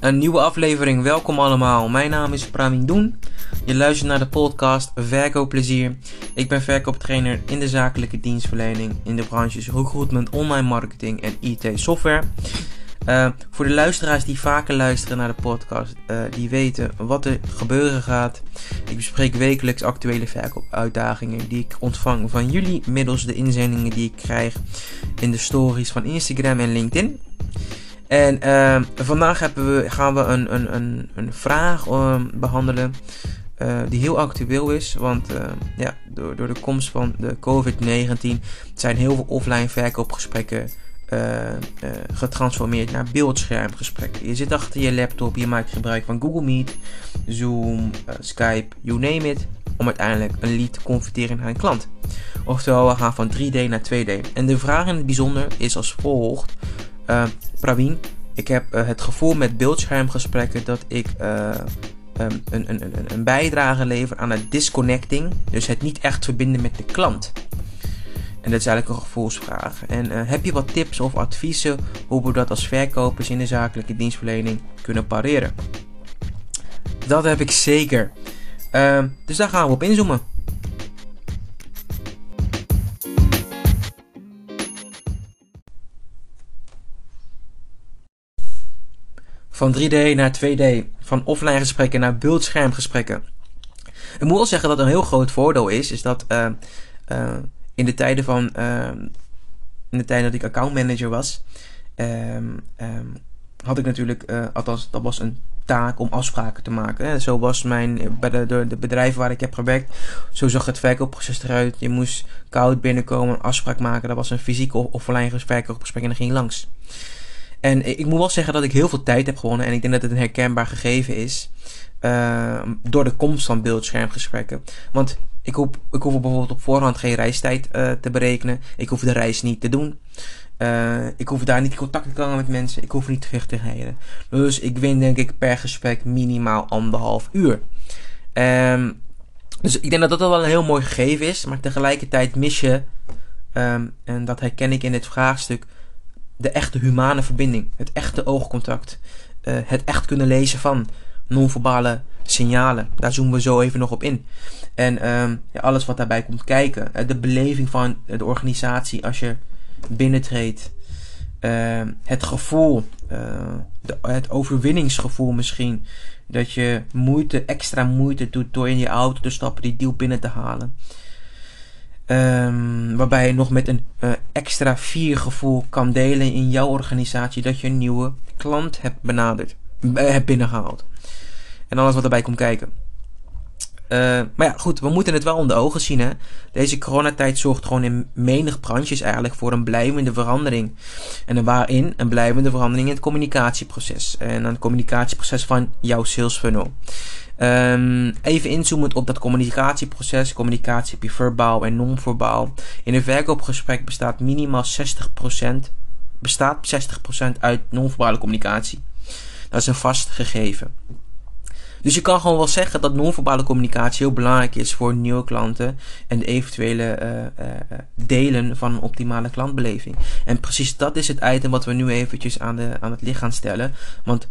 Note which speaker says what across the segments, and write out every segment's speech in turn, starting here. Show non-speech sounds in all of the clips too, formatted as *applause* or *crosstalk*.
Speaker 1: Een nieuwe aflevering, welkom allemaal. Mijn naam is Pramin Doen. Je luistert naar de podcast Verkoopplezier. Ik ben verkooptrainer in de zakelijke dienstverlening in de branches recruitment, online marketing en IT software. Uh, voor de luisteraars die vaker luisteren naar de podcast, uh, die weten wat er gebeuren gaat. Ik bespreek wekelijks actuele verkoopuitdagingen die ik ontvang van jullie middels de inzendingen die ik krijg in de stories van Instagram en LinkedIn. En uh, vandaag we, gaan we een, een, een, een vraag behandelen die heel actueel is. Want ja, door, door de komst van de COVID-19 zijn heel veel offline verkoopgesprekken uh, uh, getransformeerd naar beeldschermgesprekken. Je zit achter je laptop, je maakt gebruik van Google Meet, Zoom, Skype, you name it, om uiteindelijk een lead te converteren naar een klant. Oftewel, we gaan van 3D naar 2D. En de vraag in het bijzonder is als volgt. Praveen, ik heb het gevoel met beeldschermgesprekken dat ik um, een, een, een, een bijdrage lever aan het disconnecting, dus het niet echt verbinden met de klant. En dat is eigenlijk een gevoelsvraag. En uh, heb je wat tips of adviezen hoe we dat als verkopers in de zakelijke dienstverlening kunnen pareren? Dat heb ik zeker. Uh, dus daar gaan we op inzoomen. Van 3D naar 2D, van offline gesprekken naar beeldschermgesprekken. Ik moet wel zeggen dat een heel groot voordeel is, is dat uh, in de tijden van. Ehm, in de tijd dat ik accountmanager was. Ehm, ehm, had ik natuurlijk. Uh, althans, dat was een taak om afspraken te maken. Zo was mijn. Bij de, bedrijven waar ik heb gewerkt. Zo zag het verkoopproces eruit. Je moest koud binnenkomen, een afspraak maken. Dat was een fysiek of offline verkoopgesprek en dan ging je langs. En ik moet wel zeggen dat ik heel veel tijd heb gewonnen. En ik denk dat het een herkenbaar gegeven is. Uh, door de komst van beeldschermgesprekken. Want ik hoef, ik hoef bijvoorbeeld op voorhand geen reistijd uh, te berekenen. Ik hoef de reis niet te doen. Uh, ik hoef daar niet contact te komen met mensen. Ik hoef niet terug te. Dus ik win denk ik per gesprek minimaal anderhalf uur. Um, dus ik denk dat dat wel een heel mooi gegeven is. Maar tegelijkertijd mis je, um, en dat herken ik in dit vraagstuk, de echte humane verbinding. Het echte oogcontact. Uh, het echt kunnen lezen van non-verbale signalen. Daar zoomen we zo even nog op in. En um, ja, alles wat daarbij komt kijken. Eh, de beleving van de organisatie als je binnentreedt. Uh, het gevoel, uh, de, het overwinningsgevoel misschien. Dat je moeite, extra moeite doet door in je auto te stappen, die deal binnen te halen. Um, waarbij je nog met een uh, extra viergevoel kan delen in jouw organisatie dat je een nieuwe klant hebt benaderd, hebt binnengehaald. En alles wat erbij komt kijken. Uh, maar ja, goed, we moeten het wel onder ogen zien. Hè? Deze coronatijd zorgt gewoon in menig branches eigenlijk voor een blijvende verandering. En waarin een blijvende verandering in het communicatieproces. En een communicatieproces van jouw sales funnel. Um, even inzoomend op dat communicatieproces. Communicatie heb je verbaal en non-verbaal. In een verkoopgesprek bestaat minimaal 60%, bestaat 60% uit non-verbale communicatie. Dat is een vast gegeven. Dus je kan gewoon wel zeggen dat non-verbale communicatie heel belangrijk is voor nieuwe klanten en de eventuele uh, uh, delen van een optimale klantbeleving. En precies dat is het item wat we nu eventjes aan, de, aan het licht gaan stellen. Want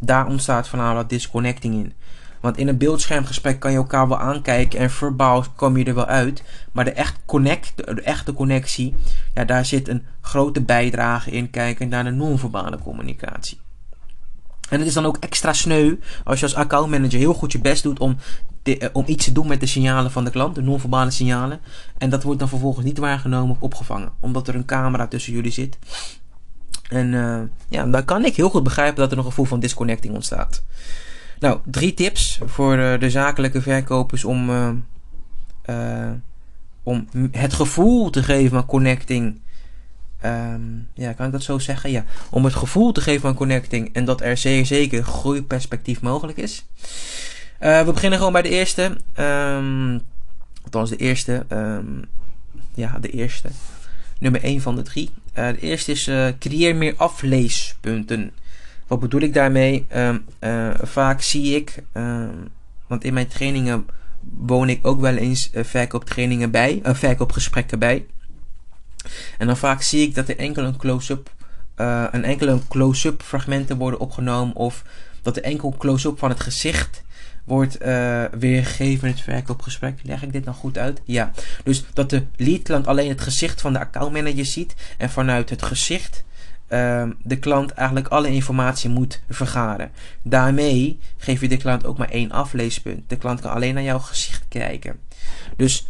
Speaker 1: daar ontstaat wat disconnecting in. Want in een beeldschermgesprek kan je elkaar wel aankijken en verbaal kom je er wel uit. Maar de, echt connect, de, echte connectie, ja, daar zit een grote bijdrage in kijken naar de non-verbale communicatie. En het is dan ook extra sneu als je als accountmanager heel goed je best doet om, eh, om iets te doen met de signalen van de klant, de non-verbale signalen. En dat wordt dan vervolgens niet waargenomen of opgevangen, omdat er een camera tussen jullie zit. En uh, ja, dan kan ik heel goed begrijpen dat er een gevoel van disconnecting ontstaat. Nou, drie tips voor de, de zakelijke verkopers om, om het gevoel te geven van connecting Um, ja, kan ik dat zo zeggen? Ja. Om het gevoel te geven van connecting en dat er zeer zeker groeiperspectief mogelijk is. Uh, we beginnen gewoon bij de eerste. Um, althans, de eerste. Um, ja, de eerste. Nummer 1 van de drie. Uh, de eerste is uh, creëer meer afleespunten. Wat bedoel ik daarmee? vaak zie ik, want in mijn trainingen woon ik ook wel eens verkooptrainingen bij, verkoopgesprekken bij. En dan vaak zie ik dat er enkel een close-up uh, een enkele close-up fragmenten worden opgenomen of dat er enkel close-up van het gezicht wordt uh, weergegeven in het verkoopgesprek. Leg ik dit nou goed uit? Ja. Dus dat de lead klant alleen het gezicht van de accountmanager ziet en vanuit het gezicht uh, de klant eigenlijk alle informatie moet vergaren. Daarmee geef je de klant ook maar één afleespunt. De klant kan alleen naar jouw gezicht kijken. Dus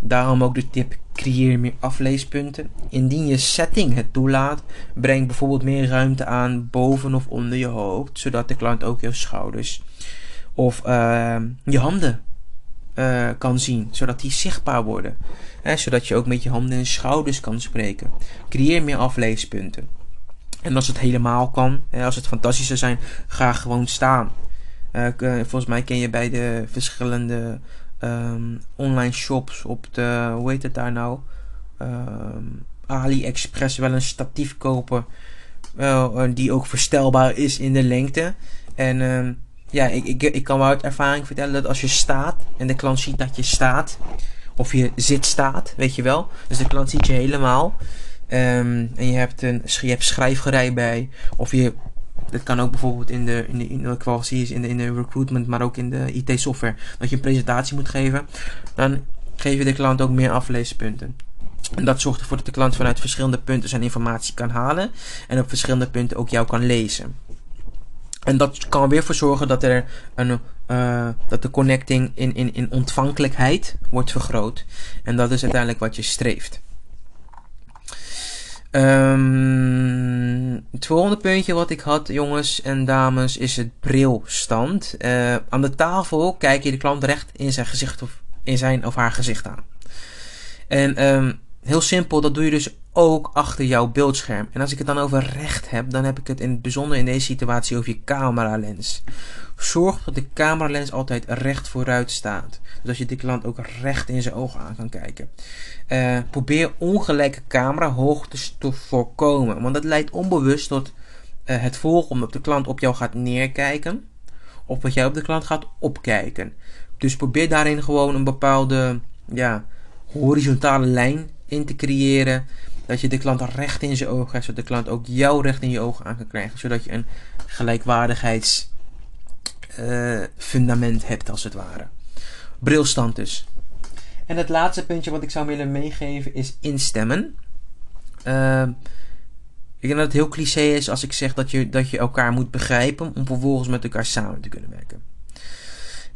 Speaker 1: daarom ook de tip: creëer meer afleespunten. Indien je setting het toelaat, breng bijvoorbeeld meer ruimte aan boven of onder je hoofd, zodat de klant ook je schouders of uh, je handen uh, kan zien, zodat die zichtbaar worden. Hè, zodat je ook met je handen en schouders kan spreken. Creëer meer afleespunten. En als het helemaal kan, als het fantastisch zou zijn, ga gewoon staan. Uh, volgens mij ken je bij de verschillende um, online shops op de, hoe heet het daar nou? Um, AliExpress wel een statief kopen. Uh, die ook verstelbaar is in de lengte. En um, ja, ik, ik, ik kan wel uit ervaring vertellen dat als je staat en de klant ziet dat je staat, of je zit staat, weet je wel. Dus de klant ziet je helemaal. En je hebt een je hebt schrijfgerij bij, of je dat kan ook bijvoorbeeld in de, in de, in de, is in de, in de recruitment, maar ook in de IT-software. Dat je een presentatie moet geven. Dan geef je de klant ook meer afleespunten. En dat zorgt ervoor dat de klant vanuit verschillende punten zijn informatie kan halen. En op verschillende punten ook jou kan lezen. En dat kan weer voor zorgen dat, er een, uh, dat de connecting in, in, in ontvankelijkheid wordt vergroot. En dat is uiteindelijk wat je streeft. Um, het volgende puntje wat ik had, jongens en dames, is het brilstand. Uh, aan de tafel kijk je de klant recht in zijn gezicht of in zijn of haar gezicht aan. En um, heel simpel, dat doe je dus ook achter jouw beeldscherm. En als ik het dan over recht heb, dan heb ik het in het bijzonder in deze situatie over je cameralens. Zorg dat de cameralens altijd recht vooruit staat. Zodat je de klant ook recht in zijn ogen aan kan kijken. Uh, probeer ongelijke camerahoogtes te voorkomen. Want dat leidt onbewust tot uh, het volgende. Dat de klant op jou gaat neerkijken. Of dat jij op de klant gaat opkijken. Dus probeer daarin gewoon een bepaalde ja, horizontale lijn in te creëren. Dat je de klant recht in zijn ogen hebt, zodat de klant ook jou recht in je ogen aan kan krijgen. Zodat je een gelijkwaardigheidsfundament uh, hebt, als het ware. Brilstand dus. En het laatste puntje wat ik zou willen meegeven is instemmen. Uh, ik denk dat het heel cliché is als ik zeg dat je, dat je elkaar moet begrijpen om vervolgens met elkaar samen te kunnen werken.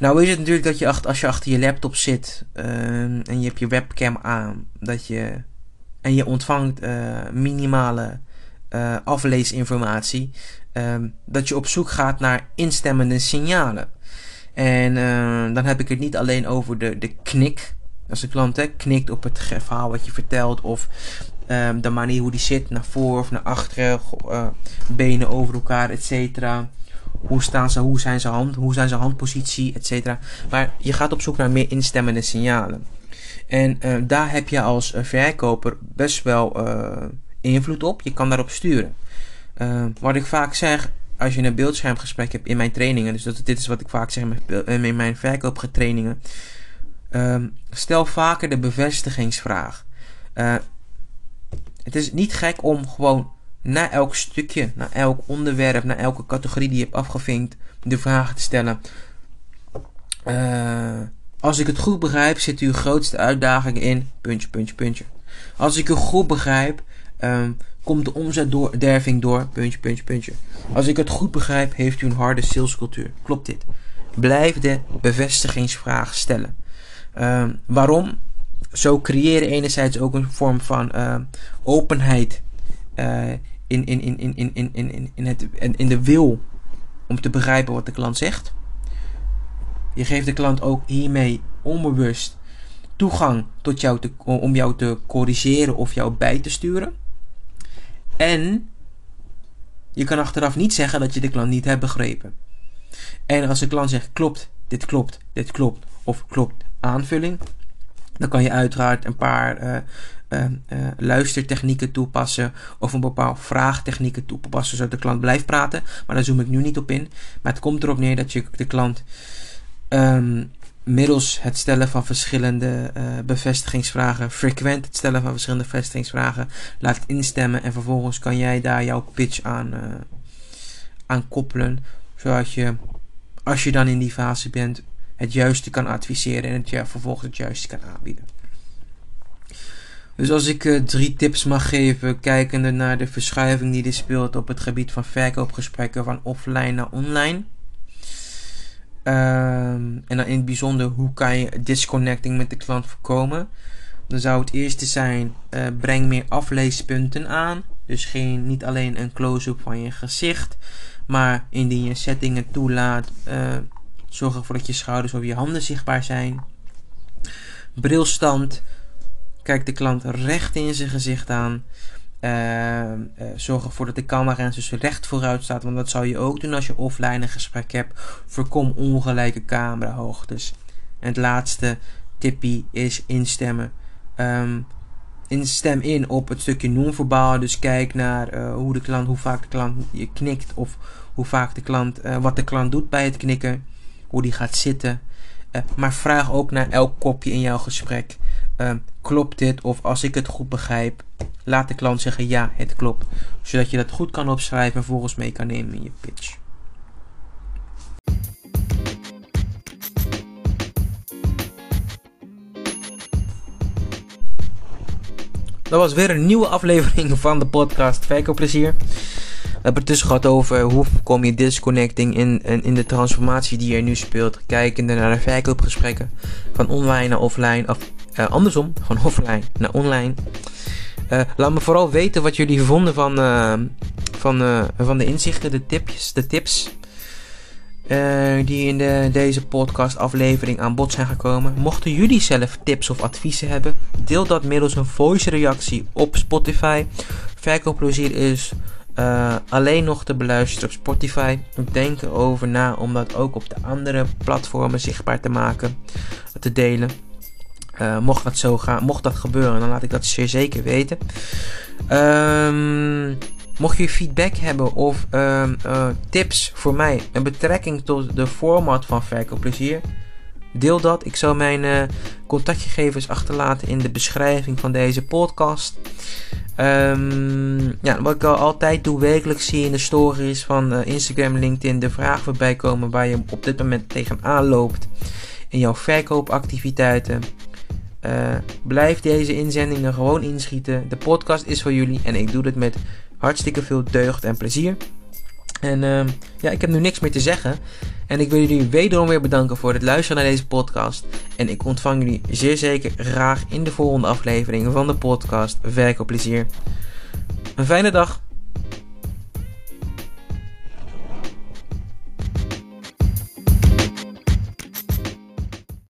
Speaker 1: Nou is het natuurlijk dat je als je achter je laptop zit uh, en je hebt je webcam aan, dat je en je ontvangt uh, minimale uh, afleesinformatie, uh, dat je op zoek gaat naar instemmende signalen. En uh, dan heb ik het niet alleen over de, de knik. Als de klant knikt op het verhaal wat je vertelt, of de manier hoe die zit, naar voren of naar achteren, benen over elkaar, et cetera. Hoe staan ze, hoe zijn ze hand, hoe zijn ze handpositie, et cetera. Maar je gaat op zoek naar meer instemmende signalen. En uh, daar heb je als uh, verkoper best wel uh, invloed op. Je kan daarop sturen. wat ik vaak zeg, als je een beeldschermgesprek hebt in mijn trainingen, dus dat, dit is wat ik vaak zeg in mijn verkoopgetrainingen. Ehm, stel vaker de bevestigingsvraag. het is niet gek om gewoon na elk stukje, na elk onderwerp, na elke categorie die je hebt afgevinkt, de vraag te stellen. Uh, als ik het goed begrijp, zit uw grootste uitdaging in puntje, puntje, puntje. Als ik u goed begrijp, um, komt de omzetderving door puntje, puntje, puntje. Als ik het goed begrijp, heeft u een harde salescultuur. Klopt dit? Blijf de bevestigingsvraag stellen. Um, waarom? Zo creëren enerzijds ook een vorm van uh, openheid uh, in, in, in, in, in, in, in, in, het, in de wil om te begrijpen wat de klant zegt. Je geeft de klant ook hiermee onbewust toegang tot jou te, om jou te corrigeren of jou bij te sturen. En je kan achteraf niet zeggen dat je de klant niet hebt begrepen. En als de klant zegt klopt, dit klopt, dit klopt of klopt aanvulling, dan kan je uiteraard een paar uh, uh, uh, luistertechnieken toepassen of een bepaald vraagtechnieken toepassen zodat de klant blijft praten. Maar daar zoom ik nu niet op in. Maar het komt erop neer dat je de klant um, middels het stellen van verschillende bevestigingsvragen, frequent het stellen van verschillende bevestigingsvragen, laat instemmen en vervolgens kan jij daar jouw pitch aan, aan koppelen, zodat je, als je dan in die fase bent, het juiste kan adviseren en het ja, vervolgens het juiste kan aanbieden. Dus als ik uh, drie tips mag geven, kijkende naar de verschuiving die er speelt op het gebied van verkoopgesprekken van offline naar online Ehm, en dan in het bijzonder, hoe kan je disconnecting met de klant voorkomen? Dan zou het eerste zijn, uh, breng meer afleespunten aan. Dus geen, niet alleen een close-up van je gezicht, maar indien je settingen toelaat, uh, zorg ervoor dat je schouders of je handen zichtbaar zijn. Brilstand, kijk de klant recht in zijn gezicht aan. Uh, zorg ervoor dat de camera dus recht vooruit staat. Want dat zou je ook doen als je offline een gesprek hebt. Voorkom ongelijke camerahoogtes. En het laatste tippie is instemmen. Um, instem in op het stukje non-verbaal. Dus kijk naar uh, hoe de klant, hoe vaak de klant je knikt. Of hoe vaak de klant, uh, wat de klant doet bij het knikken. Hoe die gaat zitten. Uh, maar vraag ook naar elk kopje in jouw gesprek. Uh, klopt dit? Of als ik het goed begrijp, laat de klant zeggen ja, het klopt. Zodat je dat goed kan opschrijven en volgens mee kan nemen in je pitch. Dat was weer een nieuwe aflevering van de podcast Verkoopplezier. We hebben het dus gehad over hoe kom je disconnecting in, in, in de transformatie die er nu speelt. Kijkende naar de verkoopgesprekken van online naar offline. Of uh, andersom, van *laughs* offline naar online. Uh, laat me vooral weten wat jullie vonden van, uh, van, van de inzichten, de tipjes, de tips. die in de, deze podcast aflevering aan bod zijn gekomen. Mochten jullie zelf tips of adviezen hebben, deel dat middels een voice reactie op Spotify. Verkoopplezier is alleen nog te beluisteren op Spotify. Denk erover na om dat ook op de andere platformen zichtbaar te maken, te delen. Uh, mocht dat zo gaan, mocht dat gebeuren, dan laat ik dat zeer zeker weten. Um, mocht je feedback hebben of um, uh, tips voor mij een betrekking tot de format van Verkoopplezier, deel dat. Ik zal mijn contactgegevens achterlaten in de beschrijving van deze podcast. Um, wat ik al altijd doe, wekelijks zie in de stories van Instagram, LinkedIn de vraag voorbij komen waar je op dit moment tegenaan loopt in jouw verkoopactiviteiten. Uh, blijf deze inzendingen gewoon inschieten. De podcast is voor jullie en ik doe dit met hartstikke veel deugd en plezier. En uh, ja, ik heb nu niks meer te zeggen. En ik wil jullie wederom weer bedanken voor het luisteren naar deze podcast. En ik ontvang jullie zeer zeker graag in de volgende aflevering van de podcast Werk op plezier. Een fijne dag.